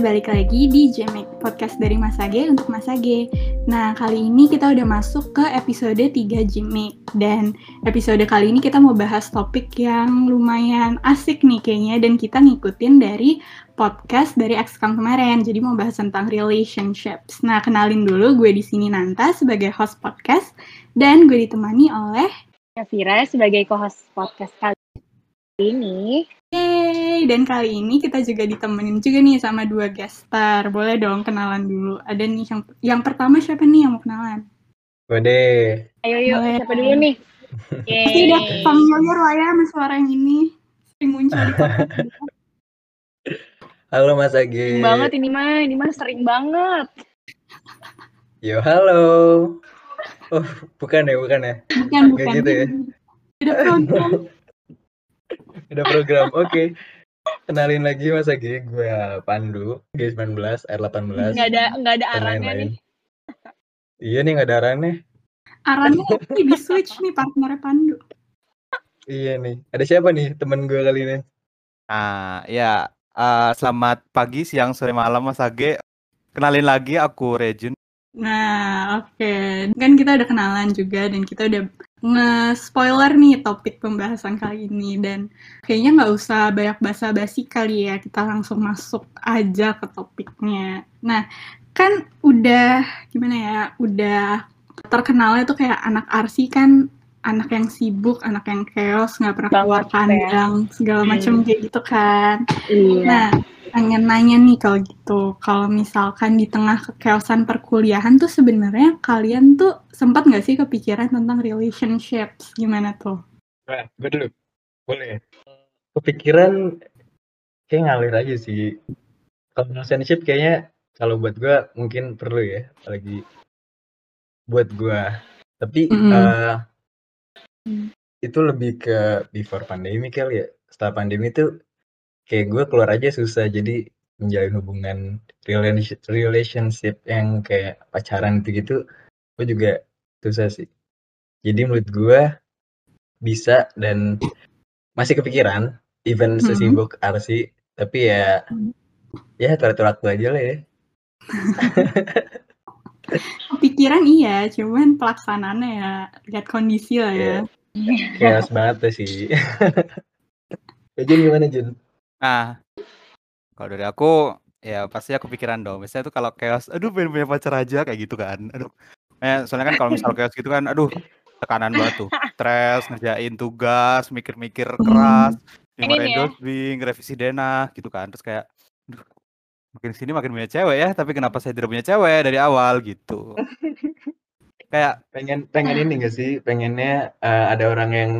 Balik lagi di Jemek, podcast dari Masage untuk Masage. Nah, kali ini kita udah masuk ke episode 3 Jemek. Dan episode kali ini kita mau bahas topik yang lumayan asik nih kayaknya. Dan kita ngikutin dari podcast dari Excom kemarin. Jadi mau bahas tentang relationships. Nah, kenalin dulu gue di sini Nanta sebagai host podcast. Dan gue ditemani oleh... Vira sebagai co-host podcast kali ini. Yeay, dan kali ini kita juga ditemenin juga nih sama dua guest star. Boleh dong kenalan dulu. Ada nih yang yang pertama siapa nih yang mau kenalan? Bode. Ayo yuk, Boleh. siapa dulu nih? Pasti udah familiar lah ya sama suara yang ini. Sering muncul di. Halo Mas Sering Agi. banget ini mah, ini mah sering banget. Yo halo. Oh bukan ya bukan ya. Bukan, Nggak bukan. gitu ya? Udah program. Ada program. Oke. Kenalin lagi Mas Agi. Gue Pandu. G19 R18. Nggak ada nggak ada arahnya nih. Iya nih nggak ada arannya. Arannya nih di switch nih partnernya Pandu. Iya nih. Ada siapa nih temen gue kali ini? Ah, ya. eh, selamat pagi, siang, sore, malam, Mas Age. Kenalin lagi, aku Rejun. Nah, oke. Kan kita udah kenalan juga dan kita udah nge-spoiler nih topik pembahasan kali ini dan kayaknya nggak usah banyak basa-basi kali ya, kita langsung masuk aja ke topiknya. Nah, kan udah gimana ya, udah terkenalnya tuh kayak anak Arsi kan anak yang sibuk, anak yang chaos, nggak pernah keluar ya. kandang, segala macam Hmm. kayak gitu kan. Iya. Nah, pengen nanya nih kalau gitu, kalau misalkan di tengah kekeosan perkuliahan tuh sebenarnya kalian tuh sempat nggak sih kepikiran tentang relationships? Gimana tuh? Nah, gue dulu. Boleh. Kepikiran kayak ngalir aja sih. Kalau relationship kayaknya kalau buat gue mungkin perlu ya, apalagi buat gue. Tapi eh, Hmm. itu lebih ke before pandemi kali ya. Setelah pandemi tuh kayak gue keluar aja susah. Jadi menjalin hubungan relation- relationship yang kayak pacaran gitu-gitu, gue juga susah sih. Jadi menurut gue bisa dan masih kepikiran, even Mhm. sesibuk Arsi, tapi ya ya teratur waktu aja lah ya. Kepikiran iya, cuman pelaksanaannya ya lihat kondisi lah ya. Chaos banget tuh sih. Ya, Jun gimana Jun? Nah, kalau dari aku, ya pasti aku pikiran dong. Biasanya tuh kalau chaos, aduh pengen punya pacar aja, kayak gitu kan. Aduh. Eh, soalnya kan kalau misal chaos gitu kan, aduh, tekanan banget tuh. Stres, ngerjain tugas, mikir-mikir keras, dimarahin nih ya. dosbing, revisi denah, gitu kan. Terus kayak, aduh, makin sini makin punya cewek ya, tapi kenapa saya tidak punya cewek dari awal gitu. Kayak Pengen pengen ini gak sih? Pengennya eh, ada orang yang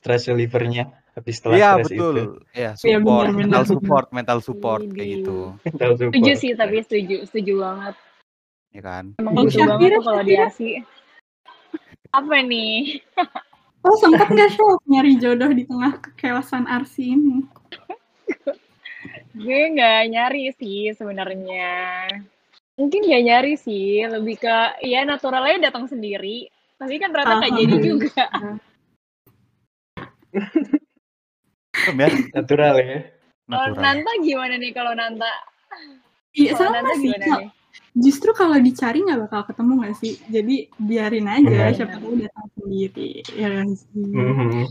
stress relievernya habis setelah Iya stres betul, itu. ya Iya, support, benar, mental support, mental support kayak Widih. gitu, Mental support. Setuju sih, tapi setuju, setuju banget. ya kan? Emang Oh, butuh banget tuh kalau di. Arsi. Apa nih? Oh, sempat nggak sih nyari jodoh di tengah kekeosan Arsi ini? Gue nggak nyari sih sebenarnya. Mungkin nggak nyari sih, lebih ke ya naturalnya datang sendiri. Tapi kan ternyata nggak jadi juga. Serem ya, Natural ya. Kalau natural. Nanta gimana nih kalau Nanta? Iya, Kalau sama Nanta sih. gimana nih? Justru kalau dicari nggak bakal ketemu nggak sih? Jadi biarin aja, Benar. siapa tahu datang sendiri. Ya sih? Mhm.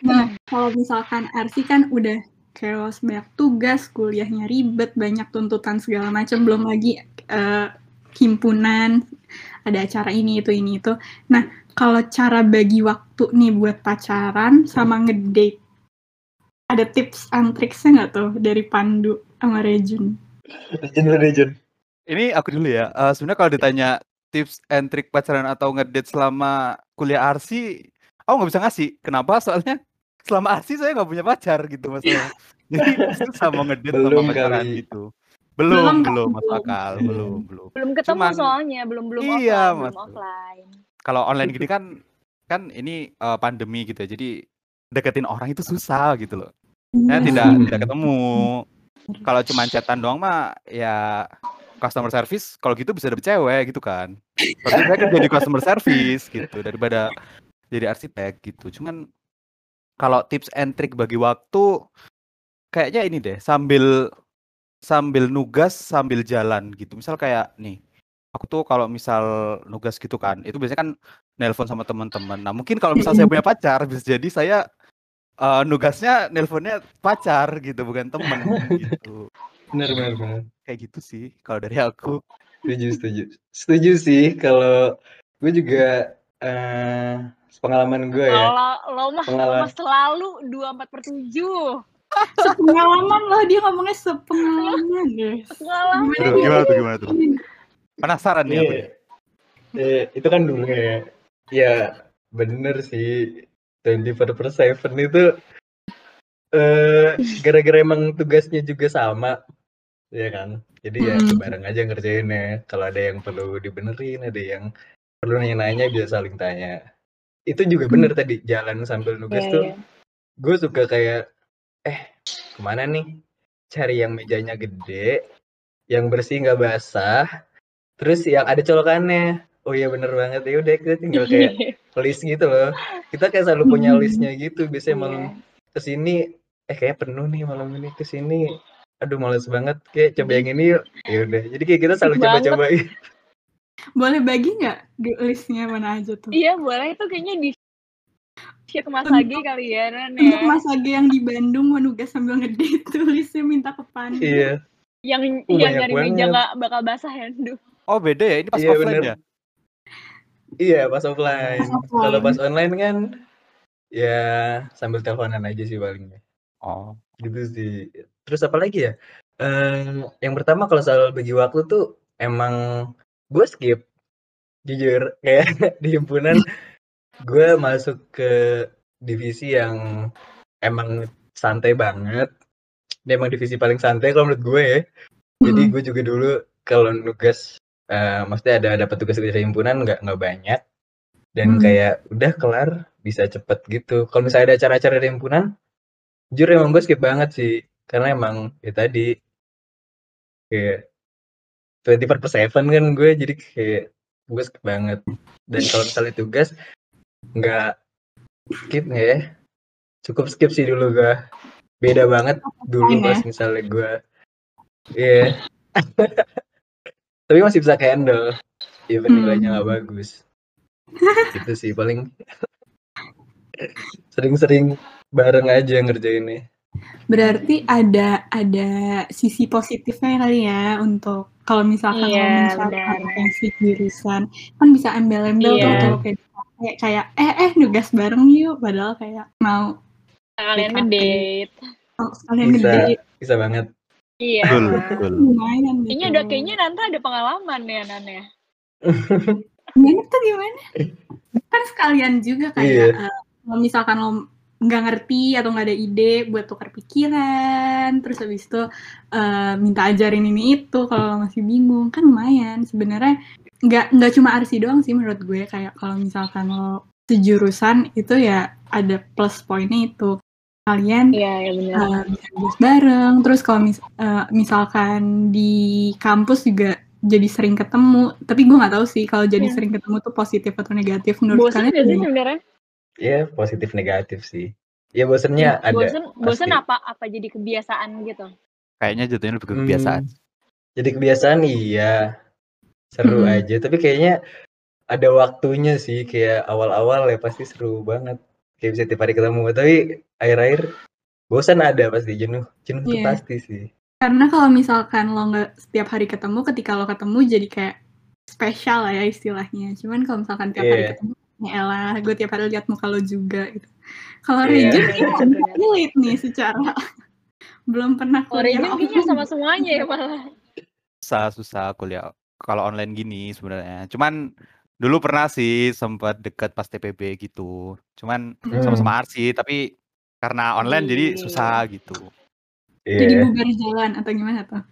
Nah, kalau misalkan Arsi kan udah chaos banyak tugas, kuliahnya ribet, banyak tuntutan segala macam, belum lagi eh, himpunan, ada acara ini itu ini itu. Nah, kalau cara bagi waktu nih buat pacaran sama ngedate, ada tips and tricksnya nggak tuh dari Pandu sama Rejun? Jun lu deh Jun. Ini aku dulu ya. eh, Sebenarnya kalau ditanya tips and trick pacaran atau ngedate selama kuliah arsi, aku nggak bisa ngasih. Kenapa? Soalnya selama arsi saya nggak punya pacar gitu masalahnya. Jadi susah mau ngedate sama Belum pacaran kali. gitu. Belum, Belum, belum, masuk belum. akal, Hmm. belum, belum. Belum ketemu Cuman- soalnya, belum belum Iya, offline, belum Mas. offline. Kalau online gini kan, kan ini eh, pandemi gitu ya. Jadi deketin orang itu susah gitu loh. Saya Iya tidak tidak ketemu. Kalau cuma chatan doang mah ya customer service kalau gitu bisa dapet cewek gitu kan. Tapi saya kerja di customer service gitu daripada jadi arsitek gitu. Cuman kalau tips and trick bagi waktu kayaknya ini deh sambil sambil nugas sambil jalan gitu. Misal kayak nih, aku tuh kalau misal nugas gitu kan, itu biasanya kan nelpon sama teman-teman. Nah, mungkin kalau misal saya punya pacar, bisa jadi saya eh, nugasnya nelponnya pacar gitu, bukan temen gitu. Bener bener bener. Kayak gitu sih kalau dari aku. Setuju setuju. Setuju sih kalau gue juga eh pengalaman gue ya. Kalau lo mah, lo Pengalaman. mah selalu 24 per 7. Sepengalaman loh dia ngomongnya sepengalaman guys. Aduh, gimana tuh gimana tuh? Penasaran nih aku. Iya. Eh, itu kan dulu ya. Ya bener sih. 24 per 7 itu eh gara-gara emang tugasnya juga sama. Ya kan? Jadi ya Mm. bareng aja ngerjainnya. Kalau ada yang perlu dibenerin, ada yang perlu nanya-nanya bisa saling tanya. Itu juga bener tadi jalan sambil nugas Iya, tuh iya. gue suka kayak eh ke mana nih cari yang mejanya gede yang bersih nggak basah terus yang ada colokannya oh iya bener banget ya udah kita tinggal kayak list gitu loh kita kayak selalu punya Hmm. listnya gitu biasanya Iya. malam ke sini eh kayak penuh nih malam ini ke sini aduh males banget kayak coba yang ini yuk ya udah jadi kayak kita selalu coba-cobain Boleh bagi nggak di listnya mana aja tuh? Iya boleh itu kayaknya di share ke Mas Untuk- Agi kali ya Untuk ya. Mas Age yang di Bandung mau nugas sambil ngedate tuh listnya minta ke Pandu. iya Yang Oh, yang dari meja nggak bakal basah ya. Duh. Oh, beda ya. Ini pas Iya, offline bener. ya. Iya pas offline Pas offline. kalau pas online kan ya sambil teleponan aja sih palingnya Oh. gitu sih. Terus apa lagi ya? Eh, yang pertama kalau soal bagi waktu tuh emang gue skip. Jujur kayak di himpunan gue masuk ke divisi yang emang santai banget. Ini emang divisi paling santai kalau menurut gue ya. Jadi gue juga dulu kalau nugas eh maksudnya ada dapat tugas dari himpunan nggak nggak banyak. Dan Hmm. kayak udah kelar bisa cepet gitu. Kalau misalnya ada acara-acara di himpunan, jujur emang gue skip banget sih. Karena emang ya tadi kayak 24 per 7 kan gue jadi kayak gue skip banget. Dan kalau misalnya tugas nggak skip nggak ya? Cukup skip sih dulu gue beda banget dulu pas misalnya gue iya tapi masih bisa handle even Hmm. nilainya nggak bagus itu sih paling sering-sering bareng aja ngerjainnya Berarti ada ada sisi positifnya kali ya untuk kalau misalkan Iya, mencari benar. potensi jurusan kan bisa embel-embel tuh Iya. kalau kayak kayak kayak eh eh nugas bareng yuk padahal kayak mau Kalian ngedate. oh, sekalian Bisa. bisa banget Iya. Betul, betul. lumayan gitu. Kayaknya ada kayaknya nanti ada pengalaman ya Nan ya. Gimana tuh gimana? Kan sekalian juga kayak Iya. eh, kalau misalkan lo nggak ngerti atau nggak ada ide buat tukar pikiran, terus habis itu eh, minta ajarin ini itu kalau masih bingung kan lumayan sebenarnya nggak nggak cuma arsi doang sih menurut gue kayak kalau misalkan lo sejurusan itu ya ada plus poinnya itu kalian Iya, iya benar. uh, bisa bareng terus kalau mis- uh, misalkan di kampus juga jadi sering ketemu tapi gue nggak tahu sih kalau jadi Iya. sering ketemu tuh positif atau negatif menurut Bosan kalian sih sebenarnya? ya positif negatif sih ya bosennya ada Bosan bosan pasti. apa apa jadi kebiasaan gitu. Kayaknya jatuhnya lebih ke Hmm, kebiasaan. jadi kebiasaan iya seru Hmm. aja tapi kayaknya ada waktunya sih kayak awal-awal ya pasti seru banget kayak bisa tiap hari ketemu tapi akhir-akhir bosan ada pasti jenuh jenuh tuh Iya. pasti sih karena kalau misalkan lo nggak setiap hari ketemu ketika lo ketemu jadi kayak spesial lah ya istilahnya cuman kalau misalkan tiap hari Iya. ketemu ya elah gue tiap hari lihat muka lo juga gitu kalau. Rejun Benar, kayaknya relate nih secara belum pernah Kalau kuliah Rejun kayaknya offline. sama semuanya ya malah. Susah, susah kuliah kalau online gini sebenarnya. Cuman dulu pernah sih sempat deket pas TPB gitu. Cuman Hmm. sama-sama arsi tapi karena online jadi Iya. susah gitu. jadi iya bubar jalan atau gimana tuh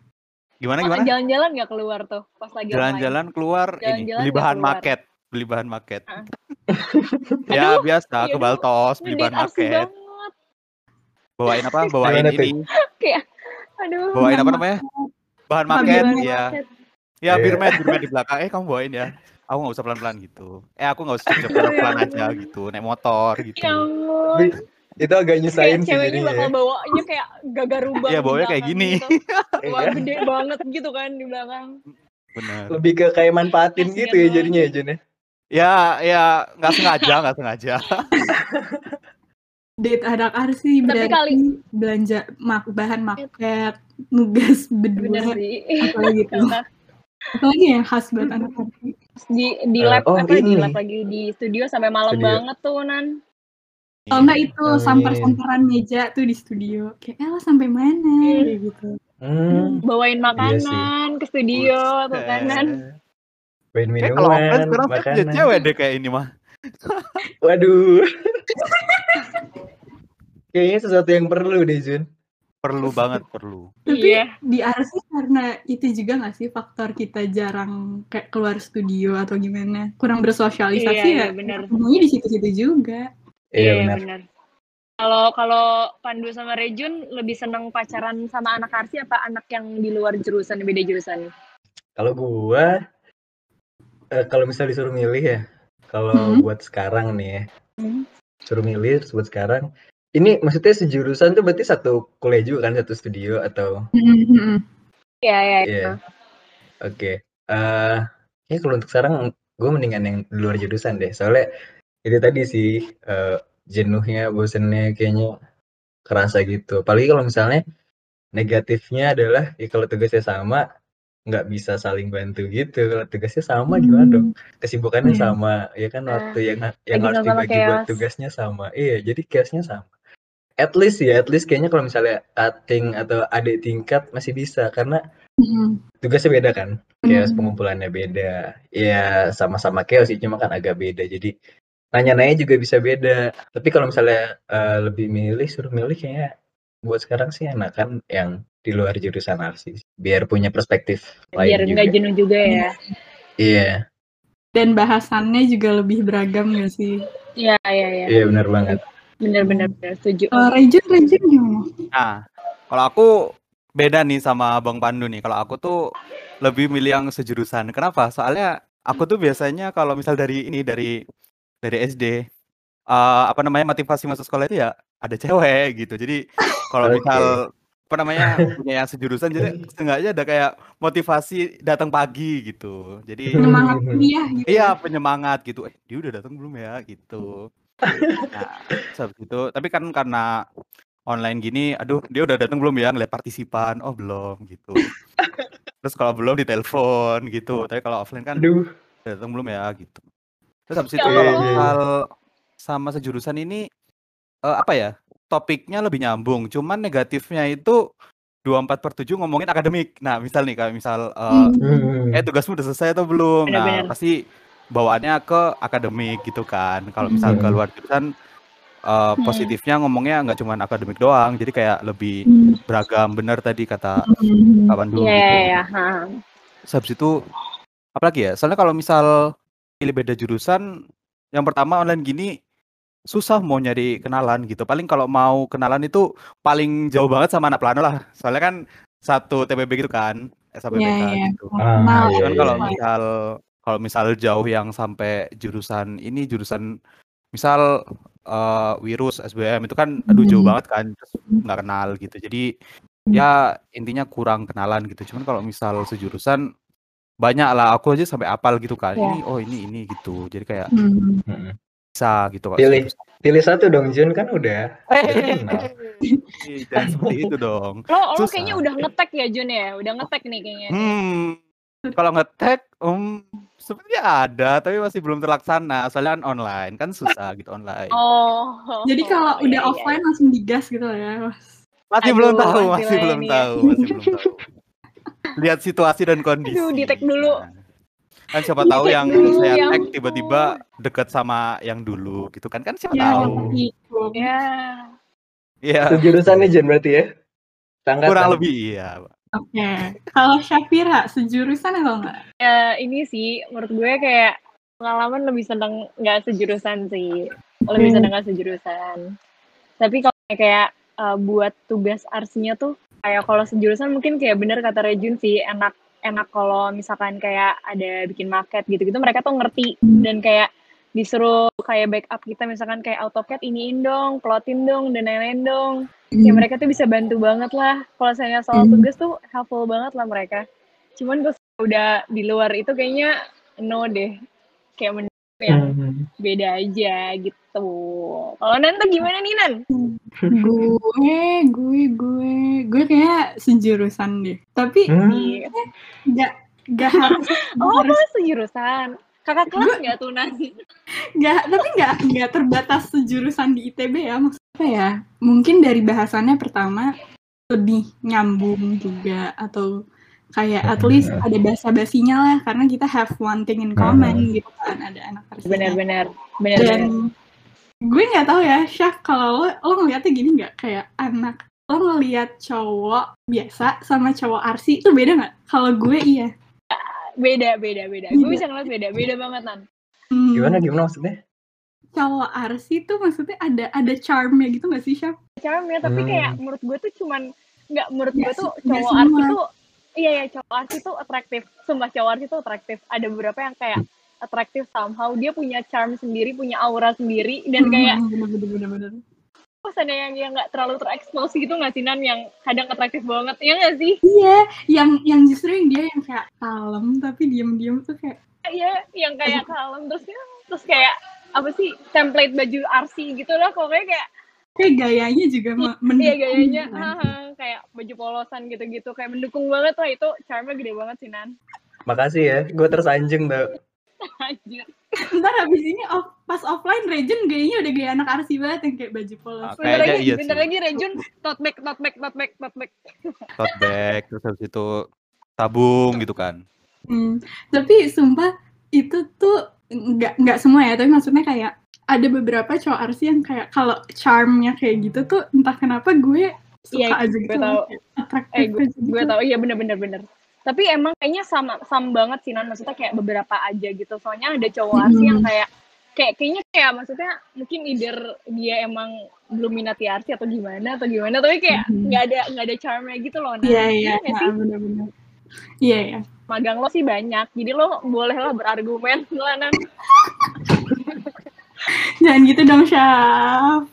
Gimana gimana? jalan-jalan gak keluar tuh pas lagi? Jalan-jalan keluar ini Jalan-jalan beli nggak bahan keluar. market, beli bahan market. Hah. ya Aduh, biasa iya ke. Baltos beli bahan market. banget. Bawain apa? Bawain ini. Aduh. Bawain apa namanya? Bahan market bahan ya. market. Ya Iya. birmed, birmed di belakang. Eh kamu bawain ya. Aku nggak usah pelan-pelan gitu. Eh aku nggak usah cepet pelan aja gitu. Naik motor gitu. Ya ampun. itu agak nyusahin sih ceweknya jadinya bakal ya. bawanya kayak gagarubang Iya, di bawanya kayak gini. gitu. wah Iya. gede banget gitu kan di belakang Bener. Lebih ke kayak manfaatin gitu ya jadinya ya Jun ya. Ya, nggak sengaja, nggak sengaja. Date anak arsi Tapi berarti kali- belanja mak bahan market, nugas berdua, apalagi. Karena Apalagi yang khas buat anak arsi. Di di Eh, lab oh, apa di ini. lab lagi di studio sampai malam Studio. banget tuh nan Kalau enggak itu Amin. sampar-samparan meja tuh di studio. Kayak, eh sampai mana? Hmm. Gitu. Hmm. bawain Iya makanan ke studio tuh kan nan Main Kayak kalau offline minuman, sekarang makanan. cewek deh kayak ini mah. Waduh. Kayaknya sesuatu yang perlu deh Jun. Perlu banget, perlu. Tapi Iya. di arsi karena itu juga nggak sih faktor kita jarang kayak keluar studio atau gimana? Kurang bersosialisasi Iya, ya. iya, benar. Ketemunya di situ-situ juga. Iya benar. benar kalau kalau Pandu sama Rejun lebih seneng pacaran sama anak arsi apa anak yang di luar jurusan beda jurusan Kalau gua eh, kalau misal disuruh milih ya, kalau Hmm. buat sekarang nih ya, Hmm. suruh milih buat sekarang. Ini maksudnya sejurusan tuh berarti satu kuliah juga kan satu studio atau Mm-mm. Iya, iya, Iya. iya. Oke. Eh, ya kalau untuk sekarang gue mendingan yang di luar jurusan deh. Soalnya itu tadi sih eh, jenuhnya, bosennya kayaknya kerasa gitu. Apalagi kalau misalnya negatifnya adalah ya kalau tugasnya sama nggak bisa saling bantu gitu. Kalau tugasnya sama gimana dong? Kesibukannya Iya. sama, ya kan Ah, waktu yang yang lagi harus dibagi buat tugasnya sama. Iya, jadi chaosnya sama. At least ya, at least kayaknya kalau misalnya cutting atau adik tingkat masih bisa karena Mm-mm. tugasnya beda kan? Chaos Mm. pengumpulannya beda. Ya sama-sama chaos sih cuma kan agak beda. Jadi nanya-nanya juga bisa beda. Tapi kalau misalnya eh, lebih milih suruh milih kayaknya buat sekarang sih enakan yang di luar jurusan arsi biar punya perspektif lain biar juga. nggak jenuh juga ya. Iya. Dan bahasannya juga lebih beragam gak sih? iya iya iya. Iya benar banget bener setuju Kalau Rejun, Rejun gimana? Nah, kalau aku beda nih sama Bang Pandu nih. Kalau aku tuh lebih milih yang sejurusan. Kenapa? Soalnya aku tuh biasanya kalau misal dari ini dari dari SD eh, apa namanya motivasi masuk sekolah itu ya ada cewek gitu. Jadi kalau misal apa namanya punya yang sejurusan jadi seenggaknya ada kayak motivasi datang pagi gitu. Jadi Penyemangat kuliah gitu. Iya penyemangat gitu. Eh dia udah datang belum ya gitu. Nah, terus habis itu tapi kan karena online gini, aduh dia udah datang belum ya ngeliat partisipan? Oh belum gitu. Terus kalau belum ditelepon gitu. Tapi kalau offline kan aduh datang belum ya gitu. Terus habis Ya itu kalau Allah. misal sama sejurusan ini eh, apa ya? Topiknya lebih nyambung. Cuman negatifnya itu 24 per 7 ngomongin akademik. Nah, misal nih kayak misal eh, Hmm. Eh tugasmu udah selesai atau belum? Nah, pasti bawaannya ke akademik gitu kan. Kalau misal ke Hmm. luar jurusan eh, Hmm. positifnya ngomongnya nggak cuma akademik doang, jadi kayak lebih Hmm. beragam. Bener tadi kata kawan dulu iya gitu. iya iya. Terus habis itu apalagi ya? Soalnya kalau misal pilih beda jurusan, yang pertama online gini susah mau nyari kenalan gitu. Paling kalau mau kenalan itu paling jauh banget sama anak plano lah. Soalnya kan satu TPB gitu kan, SAPBK Iya, iya. gitu. Ah, iya, Cuman iya, kalau iya. misal kalau misal jauh yang sampai jurusan ini jurusan misal eh, virus SBM itu kan aduh jauh banget kan nggak kenal gitu. Jadi ya intinya kurang kenalan gitu. Cuman kalau misal sejurusan banyak lah aku aja sampai apal gitu kan. Ya. Ini oh ini ini gitu. Jadi kayak Hmm. Bisa gitu kalau Pilih. sejurusan. pilih satu dong Jun kan udah Eh, kenal. jangan seperti itu dong. lo lo Susah. kayaknya udah ngetek ya Jun ya udah ngetek nih kayaknya Hmm, kalau ngetek, um, sepertinya ada, tapi masih belum terlaksana. Soalnya kan online, kan susah gitu online. oh Jadi kalau iya, udah iya. offline langsung digas gitu ya. Masih Aduh, belum tahu, masih masih belum ini tahu, masih belum tahu. Lihat situasi dan kondisi. Aduh, di-tag dulu. Nah, Kan siapa Di-tag tahu yang dulu, saya ya tag tiba-tiba dekat sama yang dulu gitu kan kan siapa Ya, tahu. gitu. ya Iya. sejurusannya Jun berarti ya Sangkatan. Kurang lebih iya. Oke. Kalau Syafira sejurusan atau enggak? ya ini sih menurut gue kayak pengalaman lebih seneng nggak sejurusan sih lebih Hmm. seneng nggak sejurusan tapi kalau kayak uh, buat tugas arsinya tuh kayak kalau sejurusan mungkin kayak bener kata Rejun sih enak enak kalau misalkan kayak ada bikin market gitu-gitu mereka tuh ngerti dan kayak disuruh kayak backup kita misalkan kayak AutoCAD iniin dong, plotin dong, dan lain-lain dong. Ya Hmm. mereka tuh bisa bantu banget lah. Kalau saya soal Hmm. tugas tuh helpful banget lah mereka. Cuman gue udah di luar itu kayaknya no deh. Kayak men yang Hmm. beda aja gitu. Kalau Nanta gimana nih Nan? gue gue gue gue kayak sejurusan deh tapi Hmm. Nggak nggak harus Oh, harus sejurusan. Kakak kelas nggak tuh Nan? nggak tapi nggak nggak terbatas sejurusan di ITB ya maksudnya ya mungkin dari bahasannya pertama lebih nyambung juga atau kayak at least ada bahasa basinya lah karena kita have one thing in common gitu kan ada anak arsitek. Benar-benar. dan Benar-benar. gue nggak tahu ya Syaf kalau lo lo ngeliatnya gini nggak kayak anak lo ngeliat cowok biasa sama cowok arsi itu beda nggak kalau gue iya Beda, beda, beda. Gue bisa ngeliat beda. Beda banget Nan. Hmm, Gimana gimana maksudnya? cowok arsi tuh maksudnya ada ada charmnya gitu nggak sih Syaf Charmnya, tapi Hmm. kayak menurut gue tuh cuman nggak menurut gue tuh cowok semua. arsi tuh iya ya cowok arsi tuh atraktif sumpah cowok arsi tuh atraktif ada beberapa yang kayak atraktif somehow dia punya charm sendiri punya aura sendiri dan kayak bener-bener pas ada yang yang nggak terlalu terekspos gitu nggak sih Nan? Yang kadang atraktif banget ya nggak sih? Iya, yang yang justru yang dia yang kayak kalem tapi diem-diem tuh kayak iya yang kayak kalem terus ya terus kayak apa sih template baju arsi gitu lah pokoknya kayak kayak gayanya juga iya mendukung gayanya. gitu kan. haha, kayak baju polosan gitu-gitu kayak mendukung banget lah itu charmnya gede banget sih Nan. Makasih ya, gue tersanjung tau. anjir. Ntar habis ini off, pas offline Regen gayanya udah gaya anak arsi banget yang kayak baju polos. Ah, bentar lagi iya bentar lagi Rejun tote bag tote bag tote bag tote bag. Tote bag terus habis itu tabung gitu kan. Hmm, Tapi sumpah itu tuh nggak nggak semua ya, tapi maksudnya kayak ada beberapa cowok arsi yang kayak kalau charmnya kayak gitu tuh entah kenapa gue suka Iya, aja gue gitu tahu. atraktif eh gue, gitu. gue tau iya bener bener bener tapi emang kayaknya sama sama banget sih non maksudnya kayak beberapa aja gitu soalnya ada cowok arsi yang Mhm. kayak kayak kayaknya kayak maksudnya mungkin either dia emang belum minati arsi atau gimana atau gimana tapi kayak Mhm. nggak ada nggak ada charmnya gitu loh nah Iya iya, bener-bener. Iya iya. magang lo sih banyak jadi lo boleh lah berargumen lah nan Jangan gitu dong Syaf.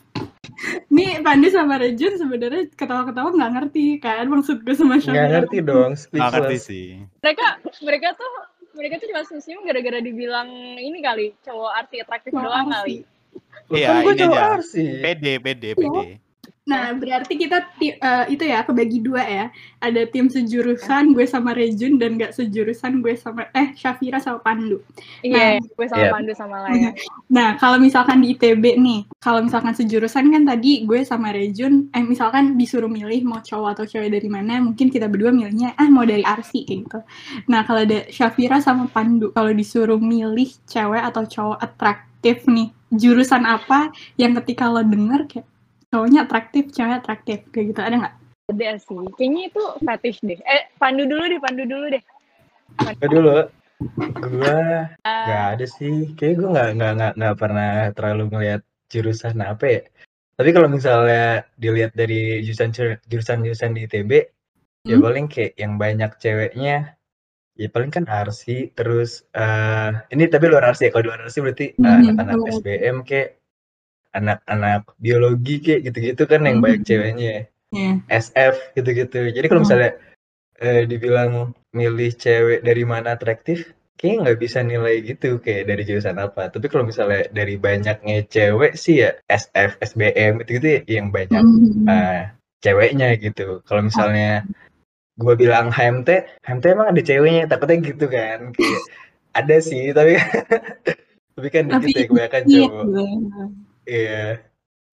Nih Pandu sama Rejun sebenarnya ketawa-ketawa nggak ngerti kan? Maksud gue sama Syaf. Nggak ngerti dong, nggak ngerti sih. Mereka mereka tuh mereka tuh cuma senyum gara-gara dibilang ini kali cowok arsi atraktif Cowok doang kali. Iya, kan gue ini cowok aja. arsi. pede pede pede Nah, berarti kita eh, itu ya kebagi dua ya. Ada tim sejurusan gue sama Rejun dan nggak sejurusan gue sama eh Syafira sama Pandu. iya gue sama Iya. Pandu sama Laya Nah, kalau misalkan di ITB nih, kalau misalkan sejurusan kan tadi gue sama Rejun, eh misalkan disuruh milih mau cowok atau cewek dari mana, mungkin kita berdua milihnya ah mau dari Arsi kayak gitu. Nah, kalau ada Syafira sama Pandu, kalau disuruh milih cewek atau cowok atraktif nih, jurusan apa yang ketika lo denger kayak cowoknya atraktif, cewek atraktif kayak gitu ada nggak? Ada sih. Kayaknya itu fetish deh. Eh, pandu dulu deh, pandu dulu deh. Gue dulu. Gue nggak ada sih. Kayaknya gue nggak nggak nggak nggak pernah terlalu ngeliat jurusan apa ya. Tapi kalau misalnya dilihat dari jurusan jurusan jurusan di ITB, ya Hmm? paling kayak yang banyak ceweknya, ya paling kan arsi. Terus eh ini tapi luar arsi ya. Kalau luar arsi berarti eh, Mhm, anak-anak luar arsi. SBM kayak anak-anak biologi kayak gitu-gitu kan yang banyak Mhm. ceweknya. ya. Iya. SF gitu-gitu. Jadi kalau Hmm. misalnya eh, dibilang milih cewek dari mana atraktif, kayaknya nggak bisa nilai gitu kayak dari jurusan apa. Tapi kalau misalnya dari banyaknya cewek sih ya SF, SBM gitu-gitu ya yang banyak Mhm. eh, ceweknya gitu. Kalau misalnya gue bilang HMT, HMT emang ada ceweknya, takutnya gitu kan. Kayak ada sih, tapi tapi kan dikit ya kebanyakan iya, cowok. Iya,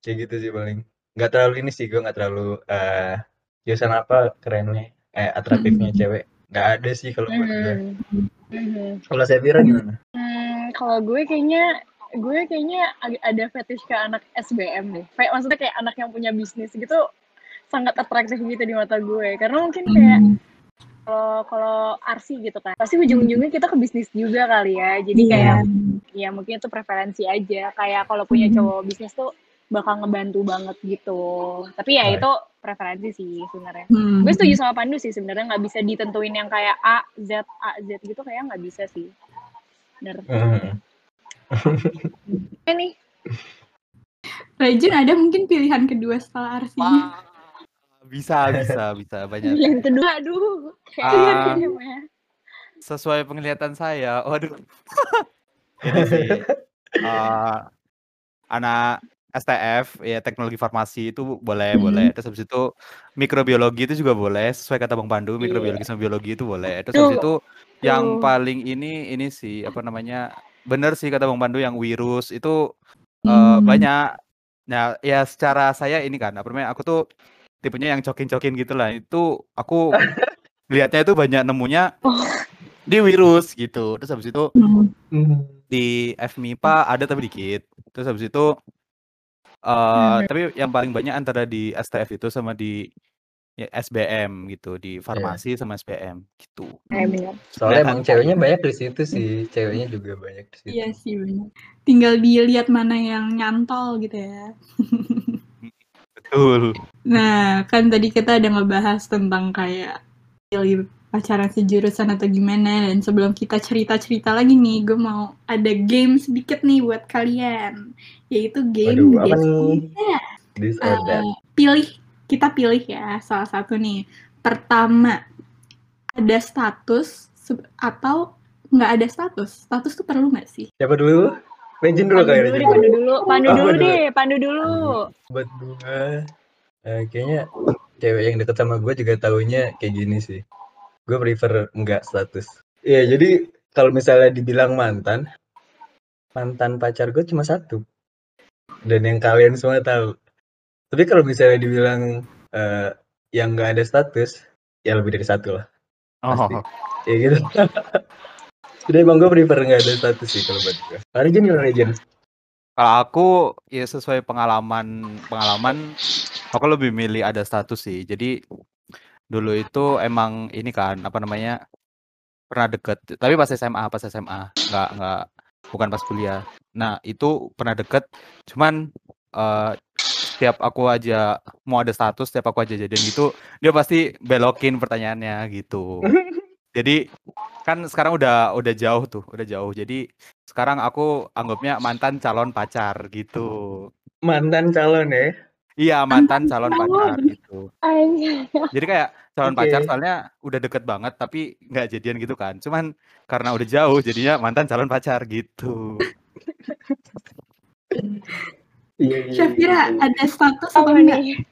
kayak gitu sih paling. Nggak terlalu ini sih, gue nggak terlalu eh jurusan apa kerennya, eh atraktifnya Mhm. cewek. Nggak ada sih kalau buat gue. Mhm. Mhm. Kalau saya Vira gimana? Hmm, kalau gue kayaknya gue kayaknya ada fetish ke anak SBM deh. Kayak maksudnya kayak anak yang punya bisnis gitu sangat atraktif gitu di mata gue. Karena mungkin kayak Mhm. Kalau kalau arsi gitu kan, pasti ujung-ujungnya kita ke bisnis juga kali ya. Jadi Iya. kayak ya mungkin itu preferensi aja. Kayak kalau punya Mhm. cowok bisnis tuh bakal ngebantu banget gitu. Tapi ya Right. itu preferensi sih sebenarnya. Hmm. Gue setuju sama Pandu sih sebenarnya nggak bisa ditentuin yang kayak A, Z, A, Z gitu kayak nggak bisa sih. Bener. Hmm. Ini Rajin ada mungkin pilihan kedua setelah RC. Wah, bisa, bisa, bisa banyak. yang kedua, aduh. Kayak gimana? Sesuai penglihatan saya, waduh. Ini sih eh, anak STF ya teknologi farmasi itu boleh Hmm. boleh. Terus habis itu mikrobiologi itu juga boleh sesuai kata Bang Pandu Iya. mikrobiologi sama biologi itu boleh. Terus habis itu yang paling ini ini sih apa namanya bener sih kata Bang Pandu yang virus itu eh, Hmm. banyak. Nah ya secara saya ini kan apa namanya aku tuh tipenya yang cokin-cokin gitu lah. Itu aku lihatnya itu banyak nemunya Oh. di virus gitu. Terus habis itu Hmm. Hmm. di FMIPA ada tapi dikit. Terus habis itu eh Hmm. tapi yang paling banyak antara di STF itu sama di ya, SBM gitu, di farmasi sama SBM gitu. Kayak bener. Soalnya Kelihatan emang ceweknya banyak di situ sih, ceweknya juga banyak di situ. Iya sih benar. Tinggal dilihat mana yang nyantol gitu ya. Betul. Nah, kan tadi kita ada ngebahas tentang kayak pilih pacaran sejurusan atau gimana dan sebelum kita cerita-cerita lagi nih, gue mau ada game sedikit nih buat kalian, yaitu game Waduh, apa nih? Eh, pilih, kita pilih ya salah satu nih. Pertama, ada status atau nggak ada status? Status tuh perlu nggak sih? Siapa dulu? Legend dulu Pandu kali dulu pandu dulu. dulu. Pandu dulu pandu. deh, pandu dulu. Buat gue, eh, kayaknya cewek yang deket sama gue juga taunya kayak gini sih. Gue prefer enggak status. Iya, jadi kalau misalnya dibilang mantan, mantan pacar gue cuma satu. Dan yang kalian semua tahu. Tapi kalau misalnya dibilang eh, yang nggak ada status, ya lebih dari satu lah. Pasti. Oh, Ya gitu. Jadi emang gue prefer nggak ada status sih kalau buat gue. Legend gimana Legend? kalau aku ya sesuai pengalaman pengalaman aku lebih milih ada status sih. Jadi dulu itu emang ini kan apa namanya pernah deket tapi pas SMA pas SMA nggak nggak bukan pas kuliah nah itu pernah deket cuman eh setiap aku aja mau ada status setiap aku aja jadian gitu dia pasti belokin pertanyaannya gitu jadi kan sekarang udah udah jauh tuh udah jauh jadi sekarang aku anggapnya mantan calon pacar gitu Mantan calon ya. iya mantan calon pacar gitu jadi kayak calon Oke. pacar soalnya udah deket banget tapi nggak jadian gitu kan. Cuman karena udah jauh jadinya mantan calon pacar gitu. Iya, iya, Syafira, iya. ada status Apa enggak? nih?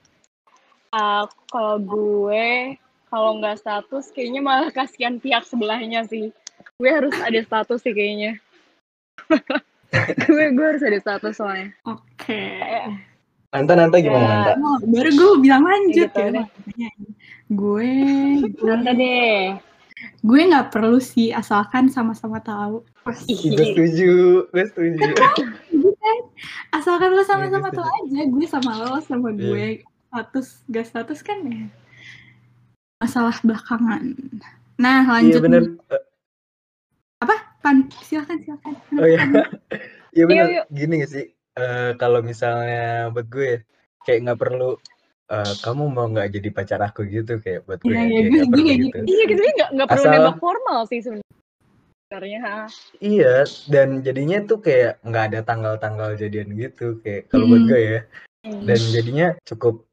Ah, kalau gue, kalau nggak status, kayaknya malah kasihan pihak sebelahnya sih. Gue harus ada status sih kayaknya. gue gue harus ada status soalnya. Oke. Nanta Nanta gimana Ya. Nanta? Oh, baru gue bilang lanjut Gitu ya. Gue, gue, Nanti deh. gue nggak perlu sih asalkan sama-sama tahu. Gue setuju, gue setuju. Asalkan lo sama-sama Iya, tahu aja, gue sama lo sama Iya. gue status gak status kan ya masalah belakangan. Nah Iya lanjut bener. nih. Pan, silakan silakan. Oh iya. Iya bener. Yuk, yuk. Gini gak sih? Eh, kalau misalnya buat gue kayak nggak perlu eh, kamu mau nggak jadi pacar aku gitu kayak buat gue Iya, ya, iya, gue nggak juga perlu kayak gitu. Iya gitu nggak nggak perlu Asal- nembak formal sih sebenarnya. ha. Iya, dan jadinya tuh kayak nggak ada tanggal-tanggal jadian gitu kayak kalau buat Hmm. gue ya. Hmm. Dan jadinya cukup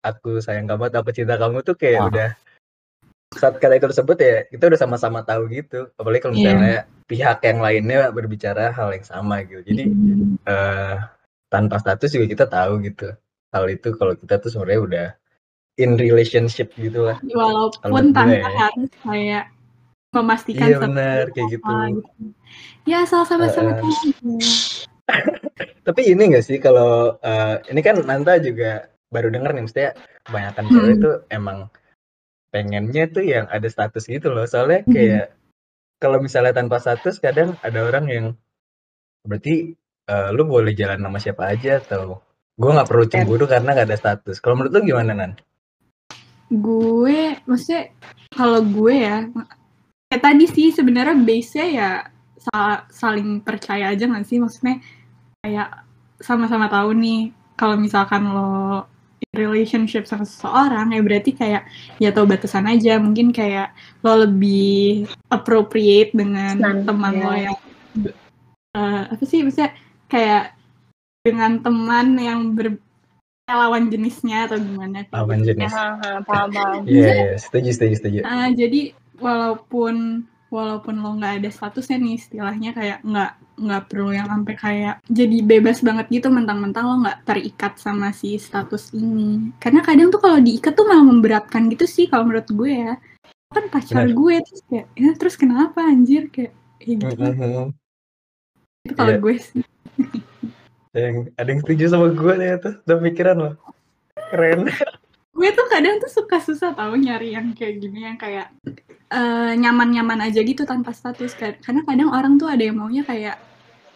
aku sayang kamu atau aku cinta kamu tuh kayak Wah. udah saat kata itu tersebut ya kita udah sama-sama tahu gitu. Apalagi kalau Iya. misalnya pihak yang lainnya berbicara hal yang sama gitu. Jadi Hmm. eh tanpa status juga kita tahu gitu hal itu kalau kita tuh sebenarnya udah in relationship gitu lah Walaupun tanpa ya. harus kayak memastikan Iya, benar, apa kayak gitu. Ya asal sama-sama tahu. aja. tapi ini gak sih kalau eh, ini kan Nanta juga baru denger nih mestinya kebanyakan cewek Hmm. tuh emang pengennya tuh yang ada status gitu loh. Soalnya Hmm. kayak kalau misalnya tanpa status kadang ada orang yang berarti eh, lu boleh jalan sama siapa aja atau gue nggak perlu cemburu karena gak ada status. Kalau menurut lu gimana nan? Gue maksudnya kalau gue ya kayak tadi sih sebenarnya base-nya ya sa- saling percaya aja nggak sih? Maksudnya kayak sama-sama tahu nih kalau misalkan lo relationship sama seseorang ya berarti kayak ya tahu batasan aja mungkin kayak lo lebih appropriate dengan Nah, teman iya. lo yang eh, apa sih maksudnya kayak dengan teman yang ber lawan jenisnya atau gimana Lawan jenis. Ha, ha, paham paham. Iya, iya, setuju, setuju, setuju. Ah, jadi walaupun walaupun lo nggak ada statusnya nih istilahnya kayak nggak nggak perlu yang sampai kayak jadi bebas banget gitu mentang-mentang lo nggak terikat sama si status ini karena kadang tuh kalau diikat tuh malah memberatkan gitu sih kalau menurut gue ya kan pacar Benar. gue terus kayak ya terus kenapa anjir kayak ya gitu itu kalau Iya. gue sih Ada yang, ada yang setuju sama gue ternyata, udah pikiran loh. Keren. Gue tuh kadang tuh suka susah tahu nyari yang kayak gini yang kayak eh, nyaman-nyaman aja gitu tanpa status Ka- karena kadang orang tuh ada yang maunya kayak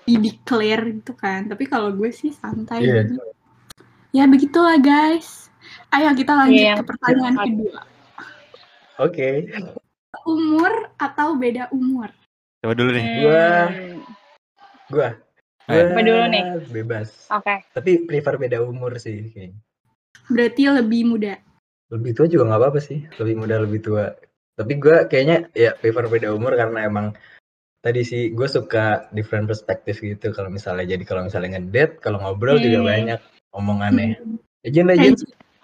di declare gitu kan tapi kalau gue sih santai Iya. gitu ya begitulah guys ayo kita lanjut Iya, ke pertanyaan yang- kedua Oke. umur atau beda umur Coba dulu nih. Gua- Hmm, Gua. Ayo. Apa dulu nih? Bebas. Oke. Tapi prefer beda umur sih. kayaknya. Berarti lebih muda Lebih tua juga nggak apa-apa sih. Lebih muda, lebih tua. Tapi gue kayaknya ya prefer beda umur karena emang tadi sih gue suka different perspektif gitu kalau misalnya jadi kalau misalnya ngedate kalau ngobrol juga Hmm. banyak omongannya Hmm. Ejin Eh, Ejin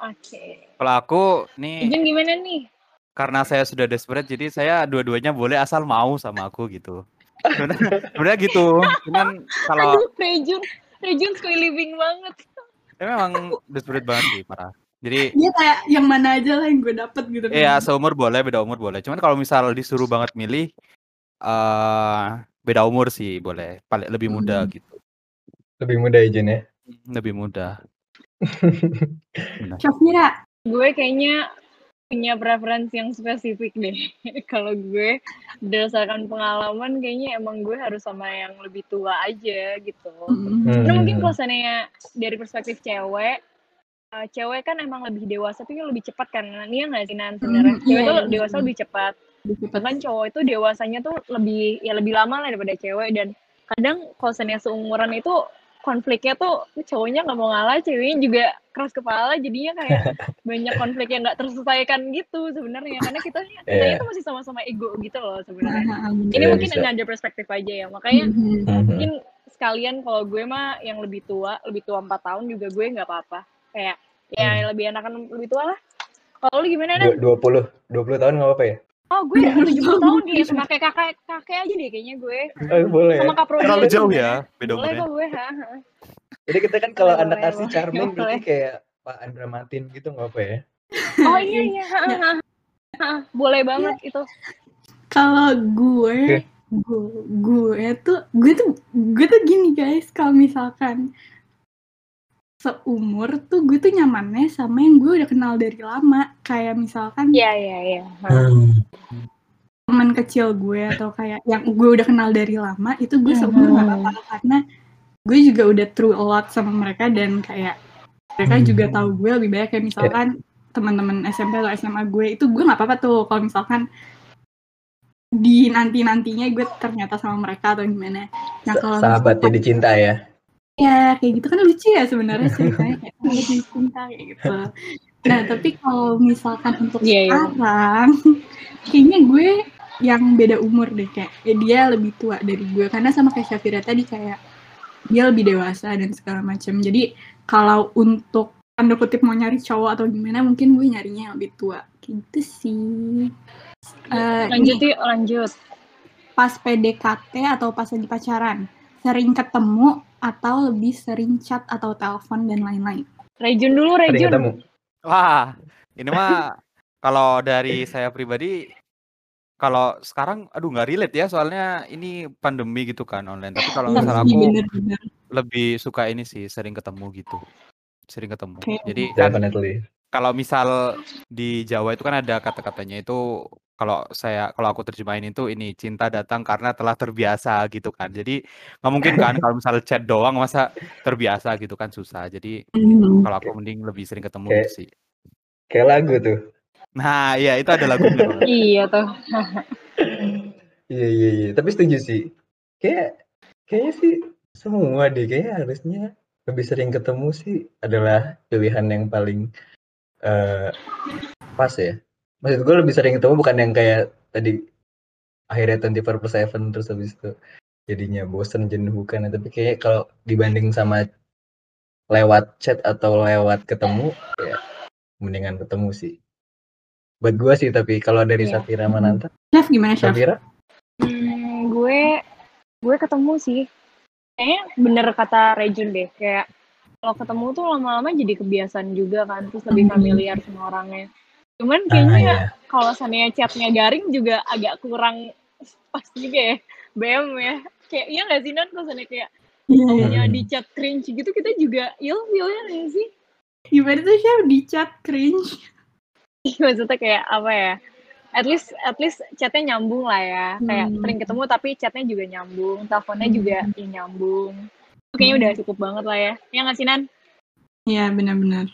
Oke. Kalau aku nih Ijin gimana nih? karena saya sudah desperate jadi saya dua-duanya boleh asal mau sama aku gitu. Sebenarnya gitu. Cuman kalau Aduh, Rejun. Rejun living banget. Ya memang desperate banget sih parah. Jadi dia kayak yang mana aja lah yang gue dapet gitu Iya, seumur boleh, beda umur boleh. Cuman kalau misal disuruh banget milih, eh beda umur sih boleh. Paling lebih muda Hmm. gitu. lebih muda Ejin ya. Lebih muda. Syafira Gue kayaknya punya preferensi yang spesifik deh. Kalau gue berdasarkan pengalaman kayaknya emang gue harus sama yang lebih tua aja gitu. Hmm. Karena mungkin Hmm. kalau seandainya dari perspektif cewek, eh, cewek kan emang lebih dewasa tapi lebih cepat kan. Iya nggak sih Nan sebenarnya? Hmm, Cewek iya, tuh iya. dewasa lebih cepat. Bahkan cowok itu dewasanya tuh lebih ya lebih lama lah daripada cewek dan kadang kalau seandainya seumuran itu konfliknya tuh cowoknya nggak mau ngalah, ceweknya juga keras kepala jadinya kayak banyak konflik yang nggak terselesaikan gitu sebenarnya karena kita kita Iya. tuh masih sama-sama ego gitu loh sebenarnya. Ini Iya, mungkin bisa. ada perspektif aja ya. Makanya Mhm. Mhm. mungkin sekalian kalau gue mah yang lebih tua lebih tua empat tahun juga gue nggak apa-apa kayak ya lebih enakan lebih tua lah kalau lu gimana Dua- Nan? 20 20 tahun nggak apa-apa ya? Oh gue tujuh puluh tahun kayak sama kayak kakak kakek aja deh kayaknya gue Oh, boleh ya. sama kak Prodi Terlalu jauh udah. ya beda boleh umurnya. kok gue ha, ha. Jadi kita kan kalau Boleh, anak boleh, asli boleh, Charming berarti boleh. kayak Pak Andra Matin gitu nggak apa ya? oh iya iya ha, ha, ha. Ha, boleh banget itu Kalau gue, gue, gue tuh, gue tuh, gue tuh gini guys, kalau misalkan seumur tuh gue tuh nyamannya sama yang gue udah kenal dari lama, kayak misalkan iya iya iya. Ha. teman kecil gue atau kayak yang gue udah kenal dari lama itu gue seumur gak apa-apa karena gue juga udah through a lot sama mereka dan kayak mereka Hmm. juga tahu gue lebih banyak. Kayak misalkan teman-teman SMP atau SMA gue itu gue nggak apa-apa tuh. Kalau misalkan di nanti nantinya gue ternyata sama mereka atau gimana. Nah kalau Sahabat jadi cinta ya. Ya kayak gitu. Kan lucu ya sebenarnya ceritanya kayak cinta kayak gitu. Nah tapi kalau misalkan untuk Iya, iya. sekarang kayaknya gue yang beda umur deh kayak eh, dia lebih tua dari gue. Karena sama kayak Syafira tadi kayak dia lebih dewasa dan segala macam jadi kalau untuk tanda kutip mau nyari cowok atau gimana mungkin gue nyarinya yang lebih tua. Gitu sih. Eh, lanjut yuk lanjut. Pas PDKT atau pas lagi pacaran sering ketemu atau lebih sering chat atau telepon dan lain-lain Rejun dulu Rejun ketemu. Wah, ini mah kalau dari saya pribadi kalau sekarang aduh nggak relate ya soalnya ini pandemi gitu kan online. Tapi kalau Iya misal sih, aku bener-bener. lebih suka ini sih sering ketemu gitu. Sering ketemu. Oke. Jadi Definitely. Kalau misal di Jawa itu kan ada kata-katanya itu kalau saya kalau aku terjemahin itu ini cinta datang karena telah terbiasa gitu kan. Jadi nggak mungkin kan kalau misal chat doang masa terbiasa gitu kan susah. Jadi Hmm. kalau aku mending lebih sering ketemu Oke. gitu sih. Kayak lagu tuh. Nah, iya itu ada lagunya. Bang. iya tuh Iya iya iya. Tapi setuju sih. Kayak kayaknya sih semua deh kayaknya harusnya lebih sering ketemu sih adalah pilihan yang paling eh pas ya. Maksud gue lebih sering ketemu bukan yang kayak tadi akhirnya 24 per 7 terus habis itu jadinya bosen jenuh bukan tapi kayak kalau dibanding sama lewat chat atau lewat ketemu ya mendingan ketemu sih buat gua sih tapi kalau dari Iya. Safira Mananta Chef gimana chef? Safira Hmm, gue gue ketemu sih. Kayaknya bener kata Rejun deh, kayak kalau ketemu tuh lama-lama jadi kebiasaan juga kan, terus lebih Hmm. familiar sama orangnya. Cuman ah kayaknya ya kalau seandainya chatnya garing juga agak kurang pas juga ya, BM ya. Kayak iya nggak sih Nan, kalau kayak Iya. Mm-mm. di chat cringe gitu, kita juga ilfeel-nya nggak sih? Gimana tuh chef di chat cringe? Maksudnya kayak apa ya? At least at least chatnya nyambung lah ya. Kayak Hmm. sering ketemu tapi chatnya juga nyambung, teleponnya Hmm. juga ya nyambung. Itu Kayaknya udah cukup banget lah ya. Ya nggak sih Nan? Iya benar-benar.